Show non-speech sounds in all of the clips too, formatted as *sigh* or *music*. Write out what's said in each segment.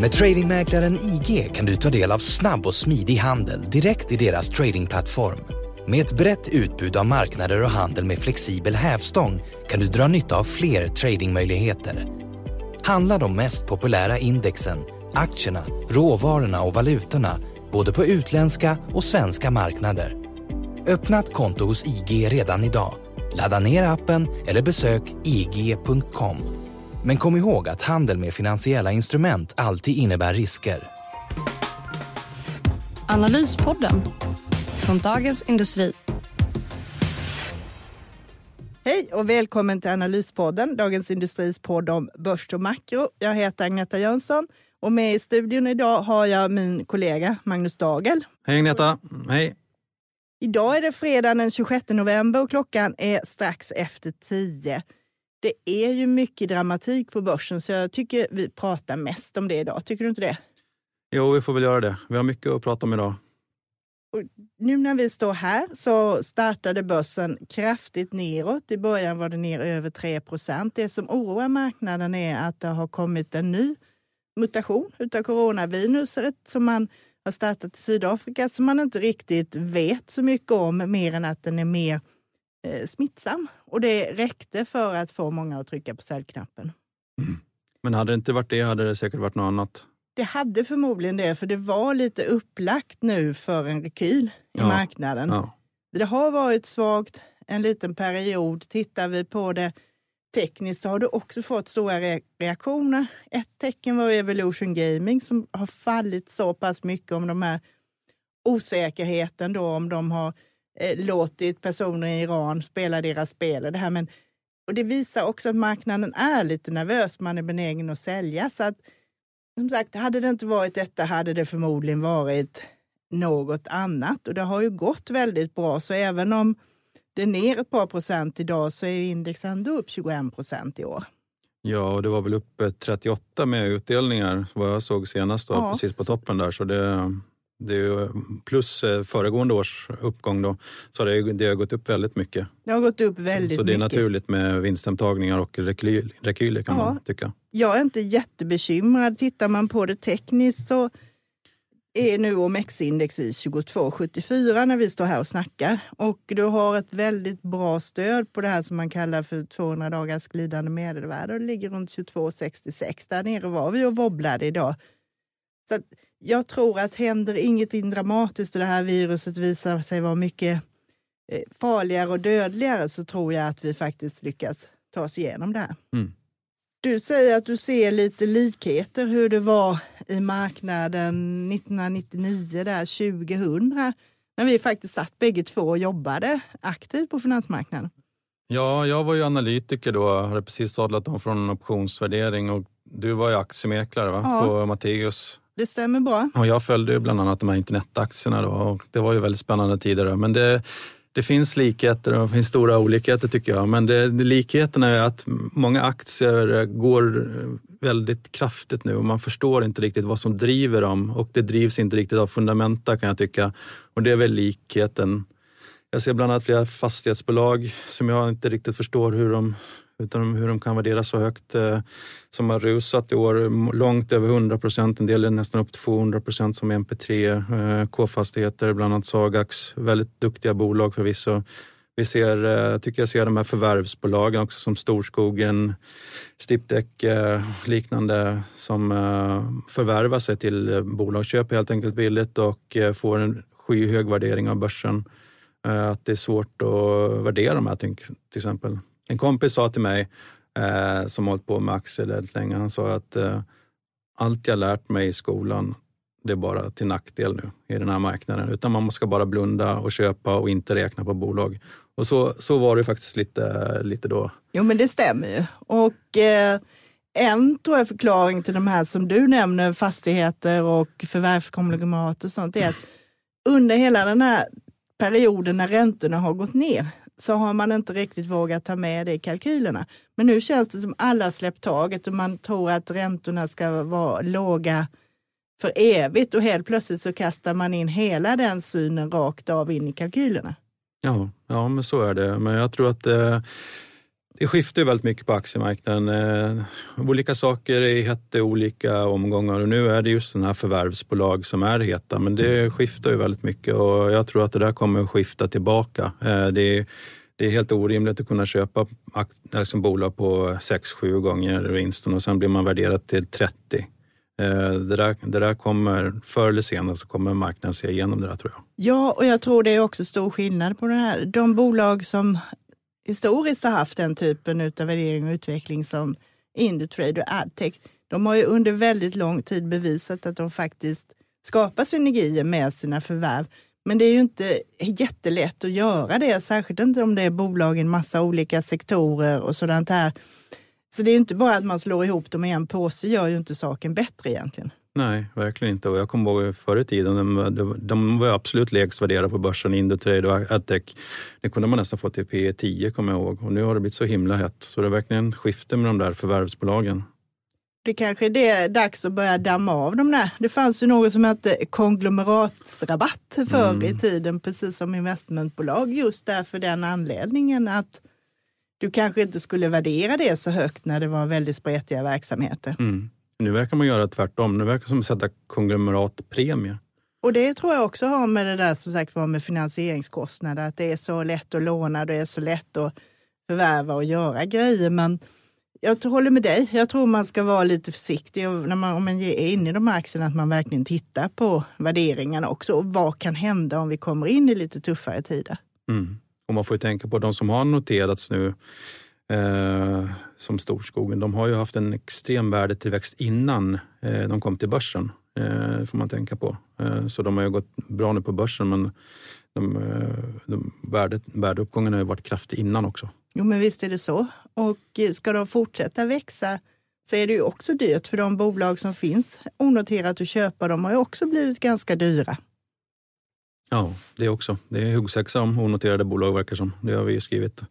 Med tradingmäklaren IG kan du ta del av snabb och smidig handel direkt i deras tradingplattform. Med ett brett utbud av marknader och handel med flexibel hävstång kan du dra nytta av fler tradingmöjligheter. Handla de mest populära indexen, aktierna, råvarorna och valutorna både på utländska och svenska marknader. Öppna ett konto hos IG redan idag. Ladda ner appen eller besök ig.com. Men kom ihåg att handel med finansiella instrument alltid innebär risker. Analyspodden från Dagens Industri. Hej och välkommen till Analyspodden, Dagens Industris podd om börs och makro. Jag heter Agneta Jönsson och med i studion idag har jag min kollega Magnus Dagel. Hej Agneta! Hej! Idag är det fredag den 26 november och klockan är strax efter tio. Det är ju mycket dramatik på börsen så jag tycker vi pratar mest om det idag. Tycker du inte det? Jo, vi får väl göra det. Vi har mycket att prata om idag. Och nu när vi står här så startade börsen kraftigt neråt. I början var det ner över 3 procent. Det som oroar marknaden är att det har kommit en ny mutation utav coronaviruset som man har startat i Sydafrika som man inte riktigt vet så mycket om mer än att den är mer eh, smittsam. Och det räckte för att få många att trycka på säljknappen. Mm. Men hade det inte varit det hade det säkert varit något annat. Det hade förmodligen det, för det var lite upplagt nu för en rekyl i Ja, marknaden. Ja. Det har varit svagt en liten period. Tittar vi på det tekniskt så har du också fått stora re- reaktioner. Ett tecken var Evolution Gaming som har fallit så pass mycket om de här osäkerheten då om de har eh, låtit personer i Iran spela deras spel. och Det, här. Men, och det visar också att marknaden är lite nervös, man är benägen att sälja. Så att, som sagt, hade det inte varit detta hade det förmodligen varit något annat. Och det har ju gått väldigt bra, så även om det är ner ett par procent idag så är index ändå upp 21 procent i år. ja, och det var väl uppe 38 med utdelningar vad jag såg senast, då, Ja. precis på toppen där. Så det, det plus eh, föregående års uppgång då, så det, det har gått upp väldigt mycket. Det har gått upp väldigt så det är mycket. naturligt med vinsthemtagningar och rekyl, rekyler kan Ja. man tycka. Jag är inte jättebekymrad. Tittar man på det tekniskt så är nu OMX-index i 22,74 när vi står här och snackar. Och du har ett väldigt bra stöd på det här som man kallar för 200 dagars glidande medelvärde. Det ligger runt 22,66. Där nere var vi och wobblade idag. Så att jag tror att händer ingenting dramatiskt och det här viruset visar sig vara mycket eh, farligare och dödligare så tror jag att vi faktiskt lyckas ta oss igenom det här. Mm. Du säger att du ser lite likheter hur det var i marknaden 1999, där 2000, när vi faktiskt satt bägge två och jobbade aktivt på finansmarknaden. Ja, jag var ju analytiker då, hade precis sadlat om från optionsvärdering och du var ju aktiemäklare va? Ja. på Matteus. Det stämmer bra. Och jag följde ju bland annat de här internetaktierna då och det var ju väldigt spännande tider. Då. Men det, det finns likheter och det finns stora olikheter tycker jag. Men det, det, likheterna är att många aktier går väldigt kraftigt nu och man förstår inte riktigt vad som driver dem och det drivs inte riktigt av fundamenta kan jag tycka. Och det är väl likheten. Jag ser bland annat flera fastighetsbolag som jag inte riktigt förstår hur de, utan hur de kan värderas så högt. Eh, som har rusat i år långt över 100 procent, en del är nästan upp till 200 procent som MP3, eh, K-fastigheter, bland annat Sagax. Väldigt duktiga bolag förvisso. Vi ser, eh, tycker jag ser de här förvärvsbolagen också som Storskogen, Stiptech, liknande som förvärvar sig till bolagsköp helt enkelt billigt och får en skyhög värdering av börsen. Att det är svårt att värdera de här till exempel. En kompis sa till mig eh, som hållit på med aktier väldigt länge, han sa att eh, allt jag lärt mig i skolan det är bara till nackdel nu i den här marknaden. Utan man ska bara blunda och köpa och inte räkna på bolag. Och så, så var det faktiskt lite, lite då. Jo, men det stämmer ju. Och eh, en tror jag förklaring till de här som du nämner, fastigheter och förvärvskonglomerat och sånt, är att under hela den här perioden när räntorna har gått ner så har man inte riktigt vågat ta med det i kalkylerna. Men nu känns det som alla släppt taget och man tror att räntorna ska vara låga för evigt och helt plötsligt så kastar man in hela den synen rakt av in i kalkylerna. Ja, ja men så är det. Men jag tror att eh, det skiftar väldigt mycket på aktiemarknaden. Eh, olika saker är heta i olika omgångar och nu är det just sådana här förvärvsbolag som är heta. Men det skiftar ju väldigt mycket och jag tror att det där kommer att skifta tillbaka. Eh, det är, det är helt orimligt att kunna köpa liksom bolag på 6-7 gånger vinsten och sen blir man värderad till 30. Eh, det där, det där kommer, förr eller senare så kommer marknaden se igenom det där tror jag. Ja, och jag tror det är också stor skillnad på det här. De bolag som historiskt har haft den typen av värdering och utveckling som Indutrade och Adtech, de har ju under väldigt lång tid bevisat att de faktiskt skapar synergier med sina förvärv. Men det är ju inte jättelätt att göra det, särskilt inte om det är bolag i en massa olika sektorer och sådant här. Så det är inte bara att man slår ihop dem i en påse, gör ju inte saken bättre egentligen. Nej, verkligen inte. Och jag kommer ihåg förr i tiden, de, de var absolut lägst värderade på börsen, Indutrade och Adtech. Det kunde man nästan få till P 10 kommer jag ihåg. Och nu har det blivit så himla hett. Så det är verkligen skifte med de där förvärvsbolagen. Det kanske är det dags att börja damma av de där. Det fanns ju något som hette konglomeratsrabatt förr mm. i tiden, precis som investmentbolag, just därför den anledningen att du kanske inte skulle värdera det så högt när det var väldigt spretiga verksamheter. Mm. Nu verkar man göra tvärtom. Nu verkar det som att sätta konglomeratpremie. Och det tror jag också har med det där som sagt var med finansieringskostnader, att det är så lätt att låna, det är så lätt att förvärva och göra grejer. Men jag håller med dig. Jag tror man ska vara lite försiktig när man, om man är inne i de här aktierna, att man verkligen tittar på värderingarna också. Och vad kan hända om vi kommer in i lite tuffare tider? Mm. Och man får ju tänka på de som har noterats nu eh, som Storskogen, de har ju haft en extrem värdetillväxt innan eh, de kom till börsen. Eh, får man tänka på. Eh, så de har ju gått bra nu på börsen men de, eh, de värde, värdeuppgången har ju varit kraftig innan också. Jo men visst är det så. Och ska de fortsätta växa så är det ju också dyrt för de bolag som finns onoterat att köpa. De har ju också blivit ganska dyra. Ja, det också. Det är huggsexa om onoterade bolag verkar som. Det har vi skrivit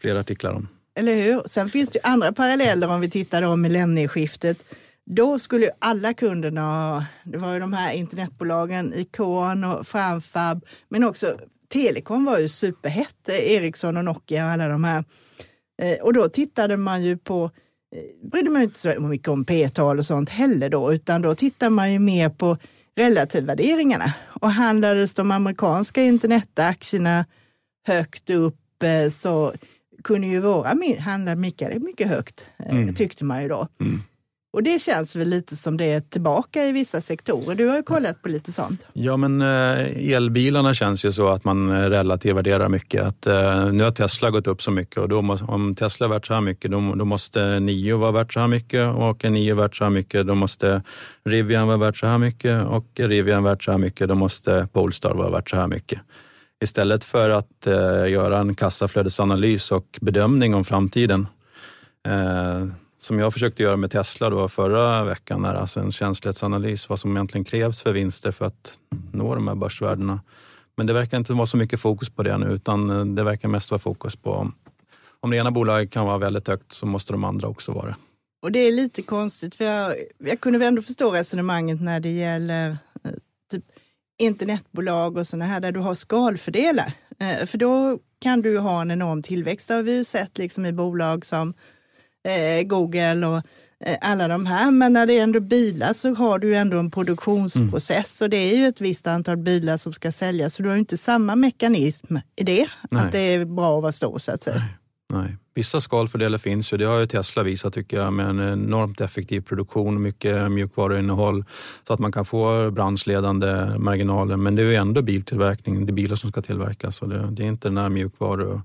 flera artiklar om. Eller hur? Sen finns det ju andra paralleller om vi tittar om millennieskiftet. Då skulle ju alla kunderna det var ju de här internetbolagen, Icon och Framfab, men också Telekom var ju superhett, Ericsson och Nokia och alla de här. Eh, och då tittade man ju på, eh, brydde man inte så mycket om P-tal och sånt heller då, utan då tittar man ju mer på relativvärderingarna. Och handlades de amerikanska internetaktierna högt upp eh, så kunde ju våra handla mycket, mycket högt, eh, mm. tyckte man ju då. Mm. Och det känns väl lite som det är tillbaka i vissa sektorer. Du har ju kollat på lite sånt. Ja, men eh, elbilarna känns ju så att man eh, relativvärderar mycket. Att, nu har Tesla gått upp så mycket och då måste, om Tesla är värt så här mycket, då, då måste Nio vara värt så här mycket och är Nio värt så här mycket, då måste Rivian vara värt så här mycket och är Rivian värt så här mycket, då måste Polestar vara värt så här mycket. Istället för att eh, göra en kassaflödesanalys och bedömning om framtiden. Eh, som jag försökte göra med Tesla då förra veckan, där, alltså en känslighetsanalys, vad som egentligen krävs för vinster för att nå de här börsvärdena. Men det verkar inte vara så mycket fokus på det nu, utan eh, det verkar mest vara fokus på om, det ena bolaget kan vara väldigt högt så måste de andra också vara det. Och det är lite konstigt, för jag, jag kunde väl ändå förstå resonemanget när det gäller internetbolag och sådana här där du har skalfördelar. Eh, för då kan du ha en enorm tillväxt. Det har vi ju sett liksom i bolag som eh, Google och eh, alla de här. Men när det är ändå bilar så har du ändå en produktionsprocess mm. och det är ju ett visst antal bilar som ska säljas. Så du har inte samma mekanism i det, Nej. att det är bra att vara stor så att säga. Nej. Nej. Vissa skalfördelar finns ju, det har ju Tesla visat tycker jag, med en enormt effektiv produktion, mycket mjukvaruinnehåll så att man kan få branschledande marginaler. Men det är ju ändå biltillverkning, det är bilar som ska tillverkas och det, det är inte den här mjukvaru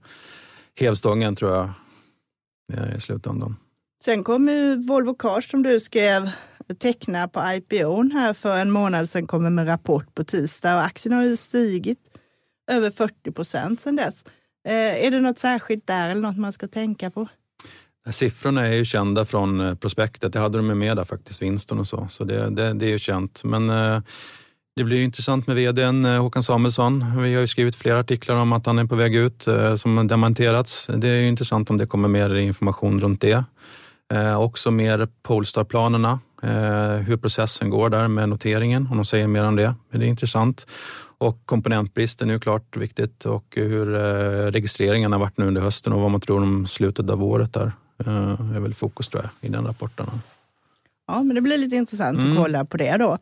hävstången tror jag eh, i slutändan. Sen kommer Volvo Cars som du skrev teckna på IPO här för en månad sedan kommer med rapport på tisdag och aktien har ju stigit över 40 procent sedan dess. Eh, är det något särskilt där eller något man ska tänka på? Eh, siffrorna är ju kända från eh, prospektet. Det hade de med där faktiskt, vinsten och så. Så det, det, det är ju känt. Men det blir intressant med vdn Håkan Samuelsson. Vi har ju skrivit flera artiklar om att han är på väg ut som har dementerats. Det är ju intressant om det kommer mer information runt det. också mer Polestar-planerna, hur processen går där med noteringen, om de säger mer om det. Men det är intressant. Och komponentbristen är ju klart viktigt och hur registreringen har varit nu under hösten och vad man tror om slutet av året där. Eh, är väl fokus tror jag, i den rapporten. Ja, men det blir lite intressant mm. att kolla på det då.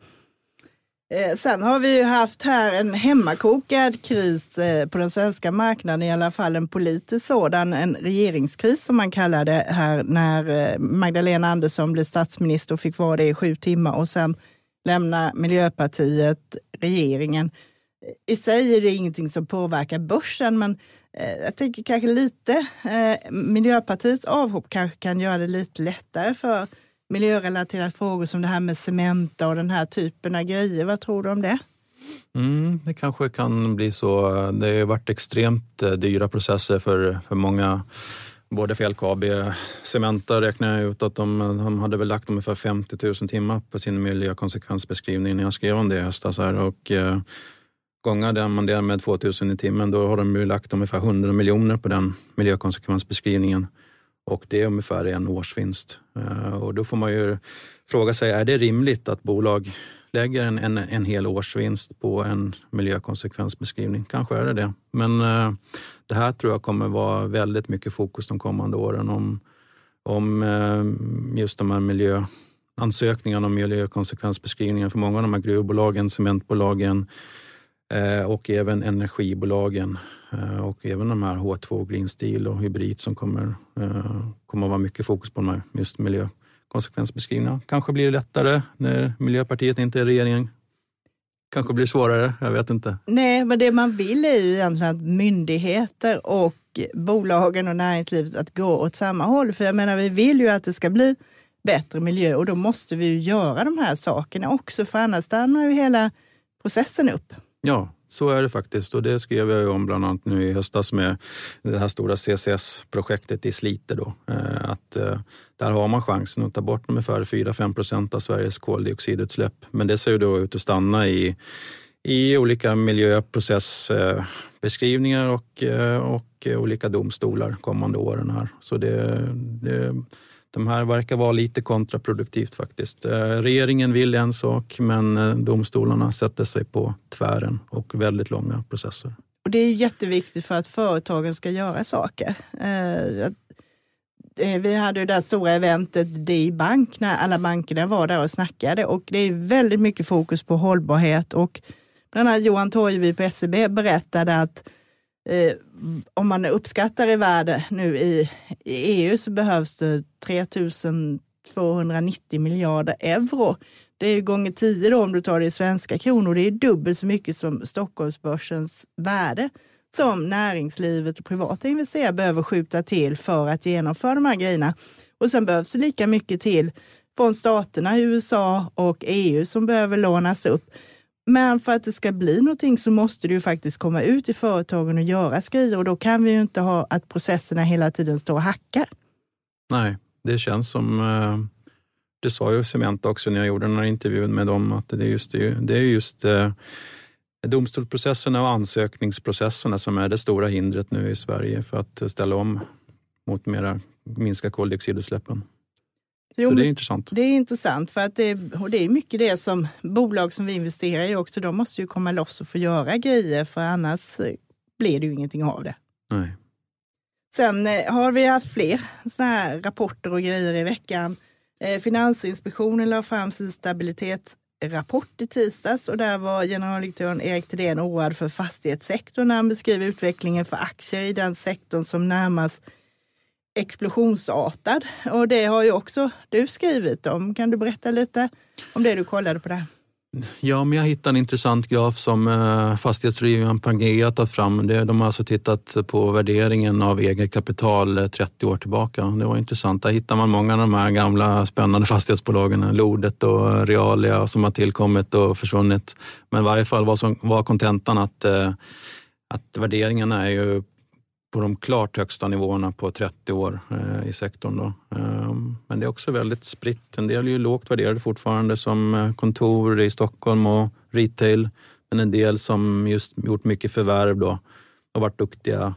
Eh, sen har vi ju haft här en hemmakokad kris eh, på den svenska marknaden, i alla fall en politisk sådan, en regeringskris som man kallar det här när eh, Magdalena Andersson blev statsminister och fick vara det i sju timmar och sen lämna Miljöpartiet regeringen. I sig är det ingenting som påverkar börsen, men eh, jag tänker kanske lite eh, Miljöpartiets avhopp kanske kan göra det lite lättare för miljörelaterade frågor som det här med cementa och den här typen av grejer. Vad tror du om det? Mm, det kanske kan bli så. Det har varit extremt eh, dyra processer för, för många både för LKAB. Cementa räknar jag ut att de, de hade väl lagt ungefär 50 000 timmar på sin miljökonsekvensbeskrivning när jag skrev om det i höstas. Och, eh, gånger där man delar med 2000 i timmen, då har de ju lagt ungefär 100 miljoner på den miljökonsekvensbeskrivningen. Och det är ungefär en årsvinst. Eh, och då får man ju fråga sig, är det rimligt att bolag lägger en, en, en hel årsvinst på en miljökonsekvensbeskrivning? Kanske är det det. Men eh, det här tror jag kommer vara väldigt mycket fokus de kommande åren om, om eh, just de här miljöansökningarna om miljökonsekvensbeskrivningar för många av de här gruvbolagen, cementbolagen, Eh, och även energibolagen eh, och även de här H2 Green Steel och Hybrid som kommer, eh, kommer att vara mycket fokus på de här just miljökonsekvensbeskrivningarna. Kanske blir det lättare när Miljöpartiet inte är regeringen. Kanske blir det svårare, jag vet inte. Nej, men det man vill är ju egentligen att myndigheter och bolagen och näringslivet att gå åt samma håll. För jag menar, vi vill ju att det ska bli bättre miljö och då måste vi ju göra de här sakerna också, för annars stannar ju hela processen upp. Ja, så är det faktiskt och det skrev jag om bland annat nu i höstas med det här stora CCS-projektet i Slite. Då. Eh, att eh, där har man chansen att ta bort ungefär 4-5 procent av Sveriges koldioxidutsläpp. Men det ser ju då ut att stanna i, i olika miljöprocessbeskrivningar eh, och, och olika domstolar kommande åren. här. Så det, det de här verkar vara lite kontraproduktivt faktiskt. Eh, regeringen vill en sak men eh, domstolarna sätter sig på tvären och väldigt långa processer. Och Det är jätteviktigt för att företagen ska göra saker. Eh, vi hade ju det stora eventet D bank när alla bankerna var där och snackade och det är väldigt mycket fokus på hållbarhet och bland annat Johan Torgeby på SEB berättade att eh, om man uppskattar i världen nu i, i EU så behövs det 3290 miljarder euro. Det är gånger tio då om du tar det i svenska kronor. Det är dubbelt så mycket som Stockholmsbörsens värde som näringslivet och privata investerare behöver skjuta till för att genomföra de här grejerna. Och sen behövs det lika mycket till från staterna i USA och EU som behöver lånas upp. Men för att det ska bli någonting så måste det ju faktiskt komma ut i företagen och göras grejer och då kan vi ju inte ha att processerna hela tiden står och hackar. Nej, det känns som, eh, det sa ju Cementa också när jag gjorde den här intervjun med dem, att det är just, det är just eh, domstolsprocesserna och ansökningsprocesserna som är det stora hindret nu i Sverige för att ställa om mot mera minska koldioxidutsläppen. Jo, så det är intressant. Det är intressant för att det, och det är mycket det som bolag som vi investerar i också, de måste ju komma loss och få göra grejer för annars eh, blir det ju ingenting av det. Nej. Sen eh, har vi haft fler såna här rapporter och grejer i veckan. Eh, Finansinspektionen la fram sin stabilitetsrapport i tisdags och där var generaldirektören Erik Thedéen oroad för fastighetssektorn när han beskriver utvecklingen för aktier i den sektorn som närmast explosionsartad. Och det har ju också du skrivit om. Kan du berätta lite om det du kollade på där? Ja, men jag hittade en intressant graf som eh, fastighetsrådgivaren Pangea tagit fram. De har alltså tittat på värderingen av eget kapital eh, 30 år tillbaka. Det var intressant. Där hittar man många av de här gamla spännande fastighetsbolagen, Lodet och Realia som har tillkommit och försvunnit. Men i varje fall var kontentan att, eh, att värderingarna är ju på de klart högsta nivåerna på 30 år eh, i sektorn. Då. Ehm, men det är också väldigt spritt. En del är ju lågt värderade fortfarande som eh, kontor i Stockholm och retail. Men en del som just gjort mycket förvärv då har varit duktiga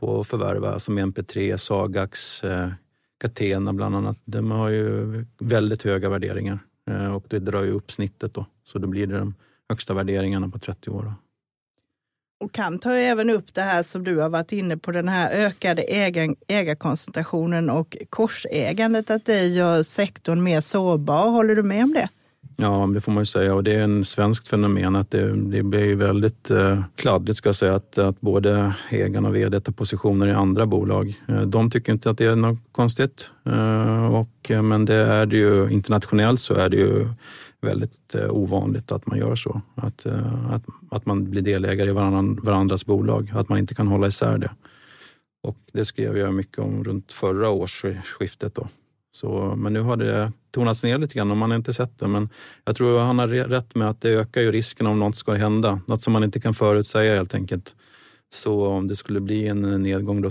på att förvärva som MP3, Sagax, eh, Catena bland annat. De har ju väldigt höga värderingar eh, och det drar ju upp snittet då. Så då blir det de högsta värderingarna på 30 år. Då och kan ta även upp det här som du har varit inne på, den här ökade ägar, ägarkoncentrationen och korsägandet, att det gör sektorn mer sårbar. Håller du med om det? Ja, det får man ju säga och det är en svenskt fenomen att det, det blir väldigt eh, kladdigt ska jag säga att, att både ägarna och vd tar positioner i andra bolag. Eh, de tycker inte att det är något konstigt, eh, och, eh, men det är det ju internationellt så är det ju väldigt eh, ovanligt att man gör så. Att, eh, att, att man blir delägare i varann, varandras bolag, att man inte kan hålla isär det. Och det skrev jag mycket om runt förra årsskiftet. Då. Så, men nu har det tonats ner lite grann och man har inte sett det. Men jag tror han har rätt med att det ökar ju risken om något ska hända. Något som man inte kan förutsäga helt enkelt. Så om det skulle bli en nedgång då.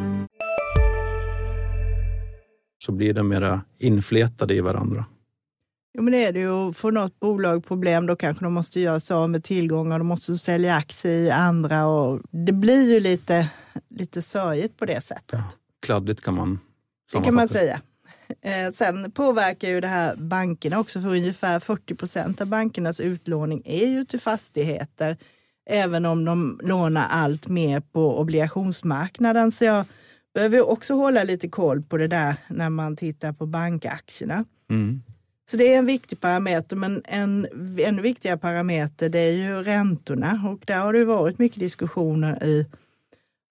så blir de mera inflätade i varandra. Jo, men det är det ju. Får något bolag problem, då kanske de måste göra sig av med tillgångar. De måste sälja aktier i andra och det blir ju lite, lite sörjigt på det sättet. Ja, kladdigt kan man Det kan man säga. Eh, sen påverkar ju det här bankerna också, för ungefär 40 procent av bankernas utlåning är ju till fastigheter, även om de lånar allt mer på obligationsmarknaden. Så jag behöver också hålla lite koll på det där när man tittar på bankaktierna. Mm. Så det är en viktig parameter, men en ännu viktigare parameter det är ju räntorna och där har det varit mycket diskussioner i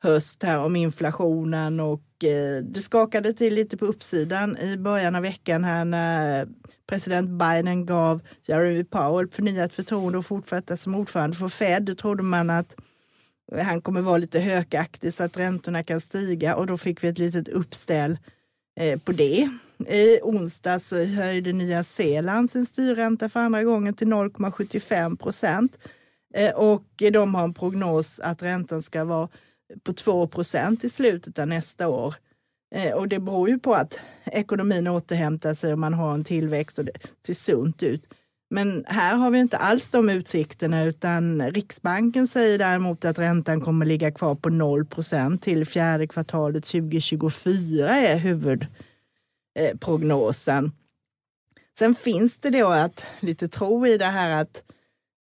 höst här om inflationen och eh, det skakade till lite på uppsidan i början av veckan här när president Biden gav Jeremy Powell förnyat förtroende och fortsätta som ordförande för Fed. Då trodde man att han kommer vara lite hökaktig så att räntorna kan stiga och då fick vi ett litet uppställ eh, på det. I onsdag så höjde Nya Zeeland sin styrränta för andra gången till 0,75 procent eh, och de har en prognos att räntan ska vara på 2 procent i slutet av nästa år. Eh, och det beror ju på att ekonomin återhämtar sig och man har en tillväxt och det ser sunt ut. Men här har vi inte alls de utsikterna utan Riksbanken säger däremot att räntan kommer ligga kvar på 0% till fjärde kvartalet 2024 är huvudprognosen. Sen finns det då att lite tro i det här att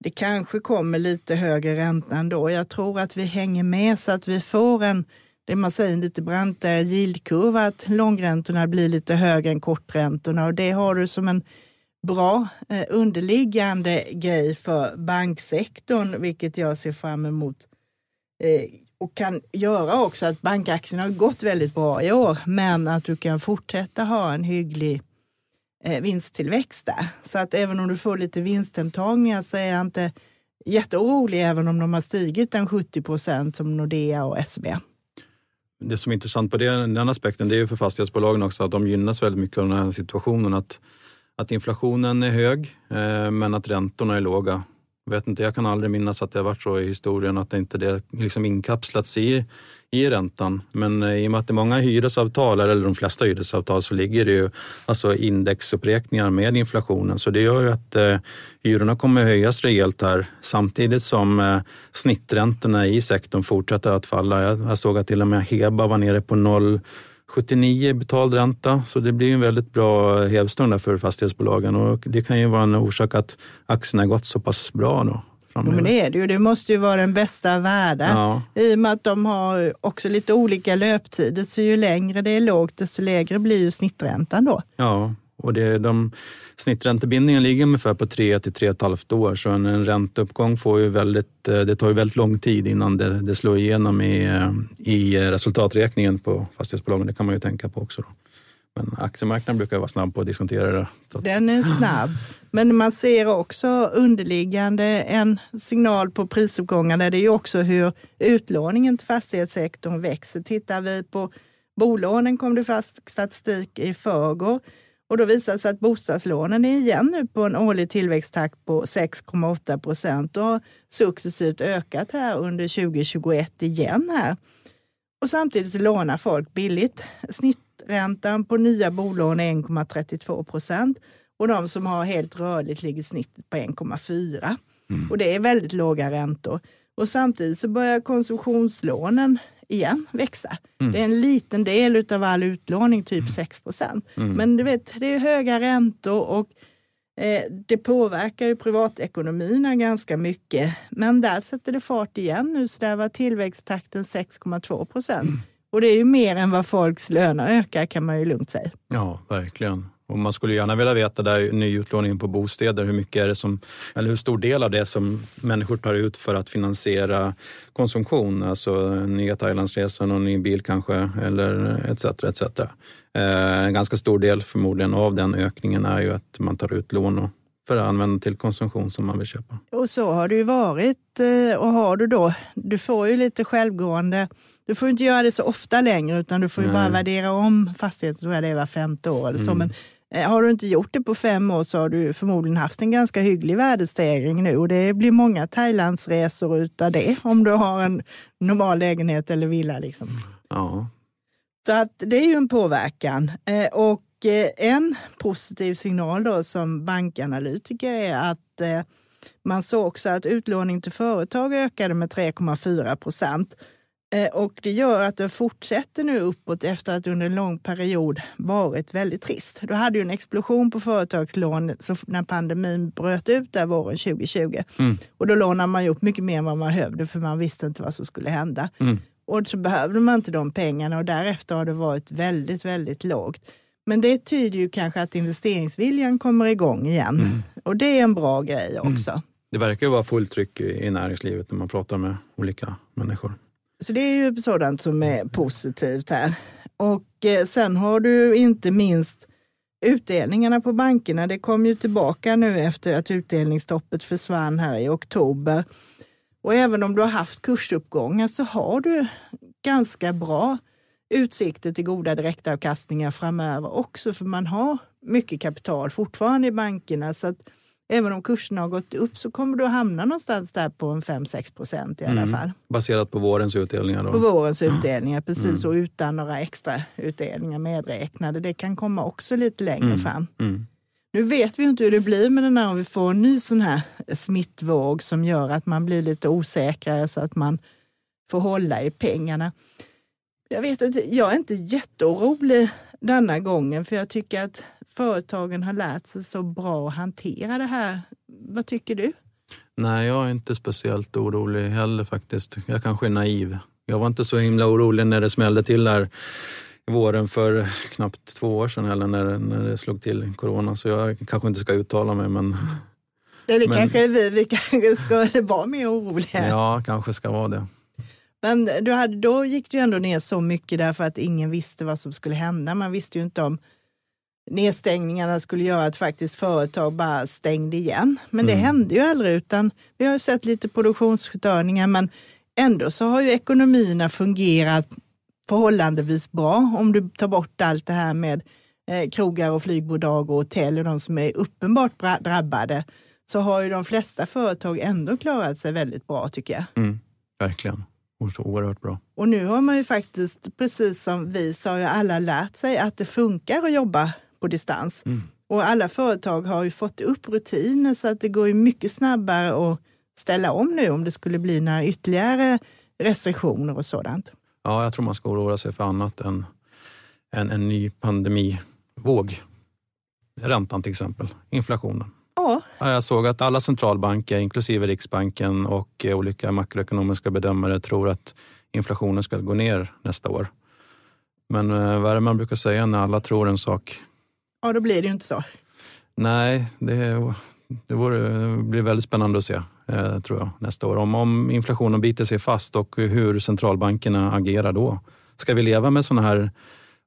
det kanske kommer lite högre ränta ändå. Jag tror att vi hänger med så att vi får en, det man säger, en lite brantare yieldkurva, att långräntorna blir lite högre än korträntorna och det har du som en bra eh, underliggande grej för banksektorn, vilket jag ser fram emot. Eh, och kan göra också att bankaktierna har gått väldigt bra i år, men att du kan fortsätta ha en hygglig eh, vinsttillväxt där. Så att även om du får lite vinsthemtagningar så är jag inte jätteorolig även om de har stigit en 70 procent som Nordea och SEB. Det som är intressant på den, den aspekten det är ju för fastighetsbolagen också att de gynnas väldigt mycket av den här situationen. att att inflationen är hög eh, men att räntorna är låga. Jag, vet inte, jag kan aldrig minnas att det har varit så i historien att det inte det liksom inkapslats i, i räntan. Men eh, i och med att det är många hyresavtal, eller de flesta hyresavtal, så ligger det ju alltså indexuppräkningar med inflationen. Så det gör ju att eh, hyrorna kommer höjas rejält här samtidigt som eh, snitträntorna i sektorn fortsätter att falla. Jag, jag såg att till och med Heba var nere på noll 79 betald ränta, så det blir en väldigt bra hävstång för fastighetsbolagen och det kan ju vara en orsak att aktierna gått så pass bra då. Ja, men det är det ju. Det måste ju vara den bästa av världar. Ja. I och med att de har också lite olika löptider, så ju längre det är lågt, desto lägre blir ju snitträntan då. Ja, Och det, de, sniträntebindningen ligger ungefär på 3 till 3,5 år så en, en ränteuppgång får ju väldigt, eh, det tar ju väldigt lång tid innan det, det slår igenom i, eh, i resultaträkningen på fastighetsbolagen. Det kan man ju tänka på också. Då. Men aktiemarknaden brukar vara snabb på att diskontera det. Den är snabb. Men man ser också underliggande en signal på prisuppgångar. Det är ju också hur utlåningen till fastighetssektorn växer. Tittar vi på bolånen kom det fast statistik i förrgår och då visar det sig att bostadslånen är igen nu på en årlig tillväxttakt på 6,8 procent och har successivt ökat här under 2021 igen här. Och samtidigt lånar folk billigt. Snitträntan på nya bolån är 1,32 procent och de som har helt rörligt ligger snittet på 1,4. Mm. Och det är väldigt låga räntor. Och samtidigt så börjar konsumtionslånen igen växa. Mm. Det är en liten del av all utlåning, typ 6 procent. Mm. Men du vet, det är höga räntor och eh, det påverkar ju privatekonomierna ganska mycket. Men där sätter det fart igen nu, så där var tillväxttakten 6,2 procent. Mm. Och det är ju mer än vad folks löner ökar kan man ju lugnt säga. Ja, verkligen. Och man skulle gärna vilja veta där nyutlåningen på bostäder, hur mycket är det som, eller hur stor del av det som människor tar ut för att finansiera konsumtion, alltså nya Thailandsresor, någon ny bil kanske, eller etc. etc. Eh, en ganska stor del förmodligen av den ökningen är ju att man tar ut lån för att använda till konsumtion som man vill köpa. Och så har det ju varit. Eh, och har du då, du får ju lite självgående du får inte göra det så ofta längre utan du får ju bara värdera om fastigheten, tror jag det är var femte år eller så. Mm. Men har du inte gjort det på fem år så har du förmodligen haft en ganska hygglig värdestegring nu och det blir många Thailandsresor utav det om du har en normal lägenhet eller villa. Liksom. Ja. Så att det är ju en påverkan. Eh, och eh, en positiv signal då som bankanalytiker är att man såg också att utlåning till företag ökade med 3,4 procent. Eh, och det gör att det fortsätter nu uppåt efter att under en lång period varit väldigt trist. Du hade ju en explosion på företagslån när pandemin bröt ut där våren 2020. Mm. Och då lånade man upp mycket mer än vad man behövde för man visste inte vad som skulle hända. Mm. Och så behövde man inte de pengarna och därefter har det varit väldigt, väldigt lågt. Men det tyder ju kanske att investeringsviljan kommer igång igen. Mm. Och det är en bra grej mm. också. Det verkar ju vara fullt tryck i näringslivet när man pratar med olika människor. Så det är ju sådant som är positivt här. Och eh, sen har du inte minst utdelningarna på bankerna. Det kom ju tillbaka nu efter att utdelningsstoppet försvann här i oktober. Och även om du har haft kursuppgångar så har du ganska bra utsikter till goda direktavkastningar framöver också, för man har mycket kapital fortfarande i bankerna. Så att även om kurserna har gått upp så kommer du att hamna någonstans där på en 5-6 procent i alla mm. fall. Baserat på vårens utdelningar? Då. På vårens utdelningar, precis. Mm. Och utan några extra utdelningar medräknade. Det kan komma också lite längre mm. fram. Mm. Nu vet vi inte hur det blir med den här om vi får en ny sån här smittvåg som gör att man blir lite osäkrare så att man får hålla i pengarna. Jag vet inte, jag är inte jätteorolig denna gången för jag tycker att företagen har lärt sig så bra att hantera det här. Vad tycker du? Nej, jag är inte speciellt orolig heller faktiskt. Jag kanske är naiv. Jag var inte så himla orolig när det smällde till här i våren för knappt två år sedan heller när, när det slog till corona. Så jag kanske inte ska uttala mig men... Det men, kanske vi, vi kanske ska *laughs* vara mer oroliga. Ja, kanske ska vara det. Men du hade, då gick du ändå ner så mycket därför att ingen visste vad som skulle hända. Man visste ju inte om nedstängningarna skulle göra att faktiskt företag bara stängde igen. Men det mm. hände ju aldrig utan vi har ju sett lite produktionsstörningar men ändå så har ju ekonomierna fungerat förhållandevis bra om du tar bort allt det här med eh, krogar och flygbolag och hotell och de som är uppenbart drabbade så har ju de flesta företag ändå klarat sig väldigt bra tycker jag. Mm, verkligen. Oerhört bra. Och nu har man ju faktiskt, precis som vi, så har ju alla lärt sig att det funkar att jobba på distans. Mm. Och alla företag har ju fått upp rutiner så att det går ju mycket snabbare att ställa om nu om det skulle bli några ytterligare restriktioner och sådant. Ja, jag tror man ska oroa sig för annat än, än en ny pandemivåg. Räntan till exempel, inflationen. Ja. Jag såg att alla centralbanker, inklusive Riksbanken och olika makroekonomiska bedömare tror att inflationen ska gå ner nästa år. Men eh, vad är det man brukar säga när alla tror en sak ja då blir det ju inte så. Nej, det, det vore, blir väldigt spännande att se eh, tror jag, nästa år. Om, om inflationen biter sig fast och hur centralbankerna agerar då. Ska vi leva med sådana här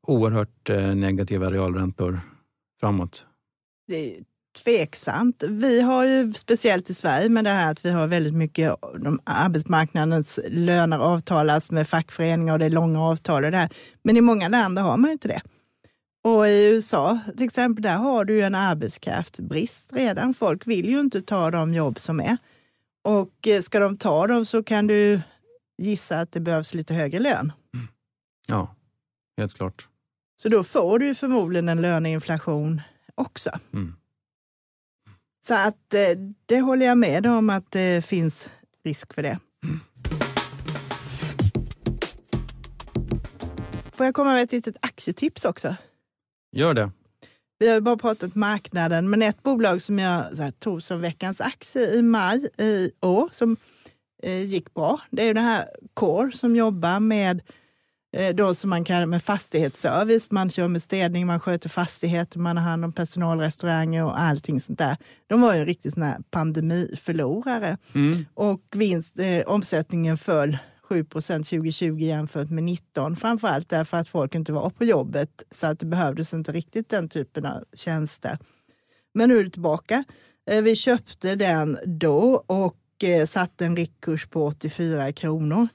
oerhört eh, negativa realräntor framåt? Det är tveksamt. Vi har ju speciellt i Sverige med det här att vi har väldigt mycket de arbetsmarknadens löner avtalas med fackföreningar och det är långa avtal och det här. Men i många länder har man ju inte det. Och i USA till exempel, där har du ju en arbetskraftsbrist redan. Folk vill ju inte ta de jobb som är. Och eh, ska de ta dem så kan du gissa att det behövs lite högre lön. Mm. Ja, helt klart. Så då får du förmodligen en löneinflation också. Mm. Så att eh, det håller jag med om att det finns risk för det. Mm. Får jag komma med ett litet aktietips också? Gör det. Vi har ju bara pratat marknaden, men ett bolag som jag här, tog som veckans aktie i maj i år som eh, gick bra, det är ju det här Core som jobbar med eh, då som man kallar med fastighetsservice. Man kör med städning, man sköter fastigheter, man har hand om personalrestauranger och allting sånt där. De var ju en riktig sån här pandemiförlorare. Mm. Och vinst, eh, omsättningen föll 7 procent 2020 jämfört med 19. Framförallt därför att folk inte var på jobbet så att det behövdes inte riktigt den typen av tjänster. Men nu är det tillbaka. Eh, vi köpte den då och eh, satte en riktkurs på 84 kronor.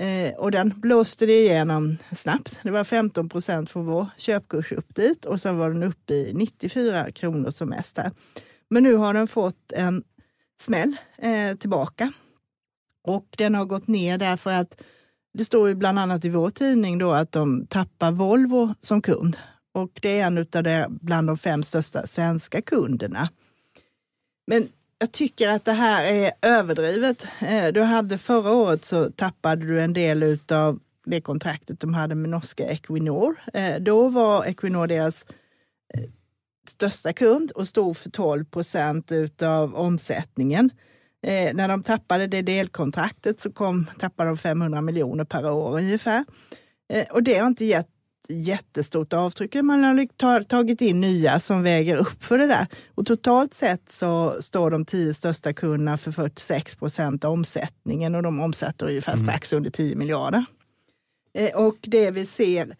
Eh, och den blåste det igenom snabbt. Det var 15 procent från vår köpkurs upp dit och sen var den uppe i 94 kronor som mest. Där. Men nu har den fått en smäll tillbaka och den har gått ner därför att det står ju bland annat i vår tidning då att de tappar Volvo som kund. Och det är en av de, bland de fem största svenska kunderna. Men jag tycker att det här är överdrivet. Eh, du hade förra året så tappade du en del av det kontraktet de hade med norska Equinor. Eh, då var Equinor deras eh, största kund och stod för 12 procent av omsättningen. Eh, när de tappade det delkontraktet så kom, tappade de 500 miljoner per år ungefär. Eh, och det har inte gett jättestort avtryck. Man har tagit in nya som väger upp för det där. Och totalt sett så står de tio största kunderna för 46 procent av omsättningen och de omsätter ungefär mm. strax under 10 miljarder. Eh, och det vi ser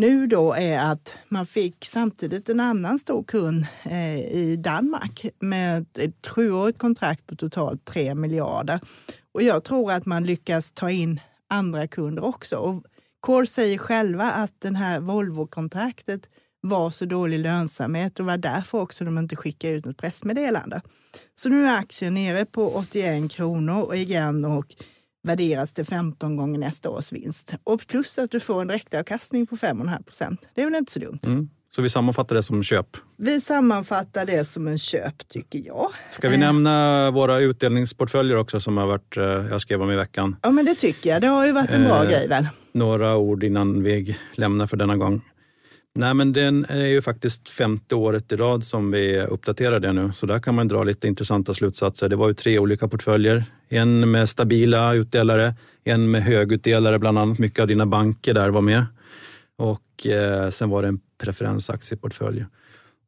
nu då är att man fick samtidigt en annan stor kund eh, i Danmark med ett sjuårigt kontrakt på totalt 3 miljarder. Och jag tror att man lyckas ta in andra kunder också. Och Core säger själva att den här Volvo-kontraktet var så dålig lönsamhet och var därför också de inte skickade ut något pressmeddelande. Så nu är aktien nere på 81 kronor och igen och värderas till 15 gånger nästa års vinst. Och plus att du får en direktavkastning på 5,5 procent. Det är väl inte så dumt? Mm. Så vi sammanfattar det som köp? Vi sammanfattar det som en köp, tycker jag. Ska vi nämna våra utdelningsportföljer också som har varit, eh, jag skrev om i veckan? Ja, men det tycker jag. Det har ju varit en bra eh, grej väl? Några ord innan vi lämnar för denna gång. Nej, men den är ju faktiskt femte året i rad som vi uppdaterar det nu, så där kan man dra lite intressanta slutsatser. Det var ju tre olika portföljer. En med stabila utdelare, en med högutdelare, bland annat mycket av dina banker där var med. Och eh, sen var det en preferensaktieportfölj.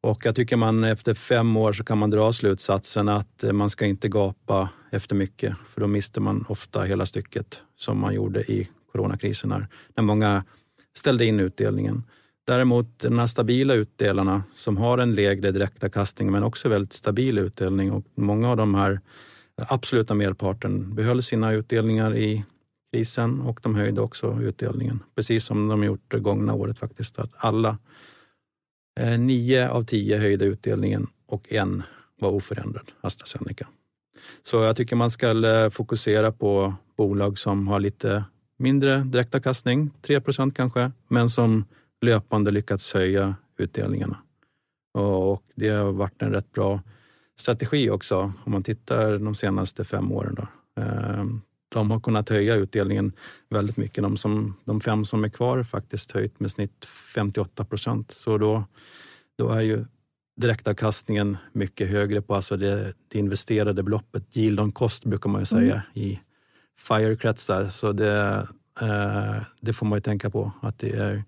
Och jag tycker man efter fem år så kan man dra slutsatsen att eh, man ska inte gapa efter mycket, för då mister man ofta hela stycket som man gjorde i coronakrisen här, när många ställde in utdelningen. Däremot de här stabila utdelarna som har en lägre direktavkastning men också väldigt stabil utdelning och många av de här absoluta merparten behöll sina utdelningar i krisen och de höjde också utdelningen. Precis som de gjort det gångna året faktiskt. Att alla eh, nio av tio höjde utdelningen och en var oförändrad, AstraZeneca. Så jag tycker man ska eh, fokusera på bolag som har lite mindre direktavkastning, 3 procent kanske, men som löpande lyckats höja utdelningarna. Och det har varit en rätt bra strategi också om man tittar de senaste fem åren. Då. Ehm, de har kunnat höja utdelningen väldigt mycket. De, som, de fem som är kvar faktiskt höjt med snitt 58 procent. Så då, då är ju direktavkastningen mycket högre på alltså det, det investerade beloppet. Yield on cost brukar man ju säga mm. i FIRE-kretsar. Så det, eh, det får man ju tänka på. att det är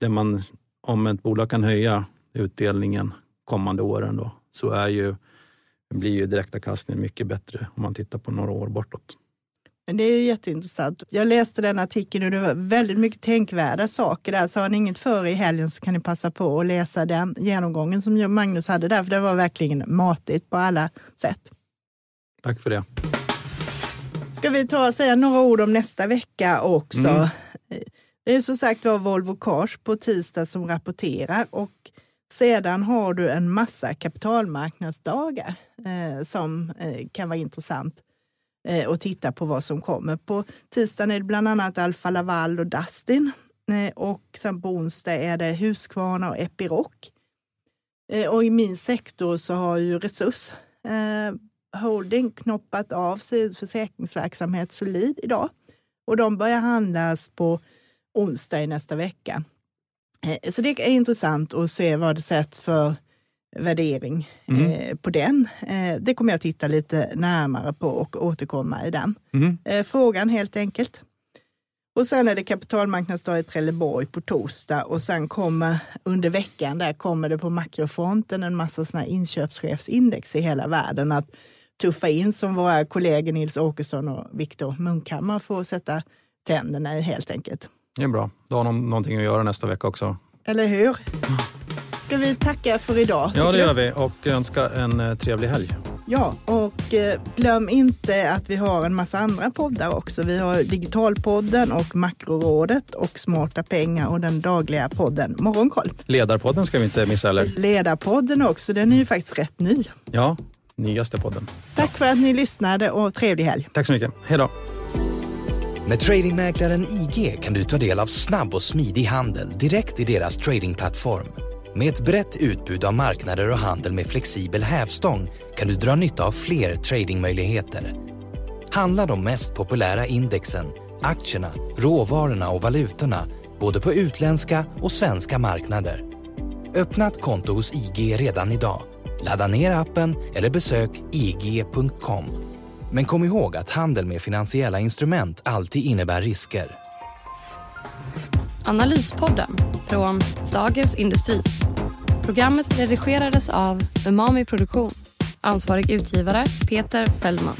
det man, Om ett bolag kan höja utdelningen kommande åren då, så är ju, blir ju direktavkastningen mycket bättre om man tittar på några år bortåt. Men det är ju jätteintressant. Jag läste den artikeln och det var väldigt mycket tänkvärda saker där. Så har ni inget för i helgen så kan ni passa på att läsa den genomgången som Magnus hade där, för det var verkligen matigt på alla sätt. Tack för det. Ska vi ta och säga några ord om nästa vecka också? Mm. Det är som sagt var Volvo Cars på tisdag som rapporterar och sedan har du en massa kapitalmarknadsdagar eh, som eh, kan vara intressant eh, att titta på vad som kommer. På tisdagen är det bland annat Alfa Laval och Dustin eh, och sen på onsdag är det Husqvarna och Epiroc. Eh, och i min sektor så har ju Resurs eh, Holding knoppat av sin försäkringsverksamhet Solid idag och de börjar handlas på onsdag i nästa vecka. Eh, så det är intressant att se vad det sätts för värdering mm. Eh, på den. Eh, det kommer jag titta lite närmare på och återkomma i den mm. frågan helt enkelt. Och sen är det kapitalmarknadsdag i Trelleborg på torsdag och sen kommer under veckan där kommer det på makrofronten en massa såna inköpschefsindex i hela världen att tuffa in som våra kollegor Nils Åkesson och Viktor Munkhammar får sätta tänderna i helt enkelt. Det är bra. Då har de någonting att göra nästa vecka också. Eller hur? Ska vi tacka för idag? Ja, det gör vi och önska en eh, trevlig helg. Ja, och eh, glöm inte att vi har en massa andra poddar också. Vi har Digitalpodden och Makrorådet och Smarta pengar och den dagliga podden Morgonkoll. Ledarpodden ska vi inte missa heller. Ledarpodden också, den är ju faktiskt rätt ny. Ja, nyaste podden. Tack för att ni lyssnade och trevlig helg. Tack så mycket. Hej då. Med tradingmäklaren IG kan du ta del av snabb och smidig handel direkt i deras tradingplattform. Med ett brett utbud av marknader och handel med flexibel hävstång kan du dra nytta av fler tradingmöjligheter. Handla de mest populära indexen, aktierna, råvarorna och valutorna både på utländska och svenska marknader. Öppna ett konto hos IG redan idag. Ladda ner appen eller besök ig.com. Men kom ihåg att handel med finansiella instrument alltid innebär risker. Analyspodden från Dagens Industri. Programmet redigerades av Umami Produktion. Ansvarig utgivare Peter Fellman.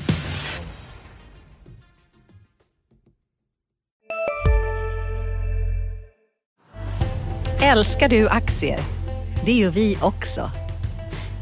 Älskar du aktier? Det gör vi också.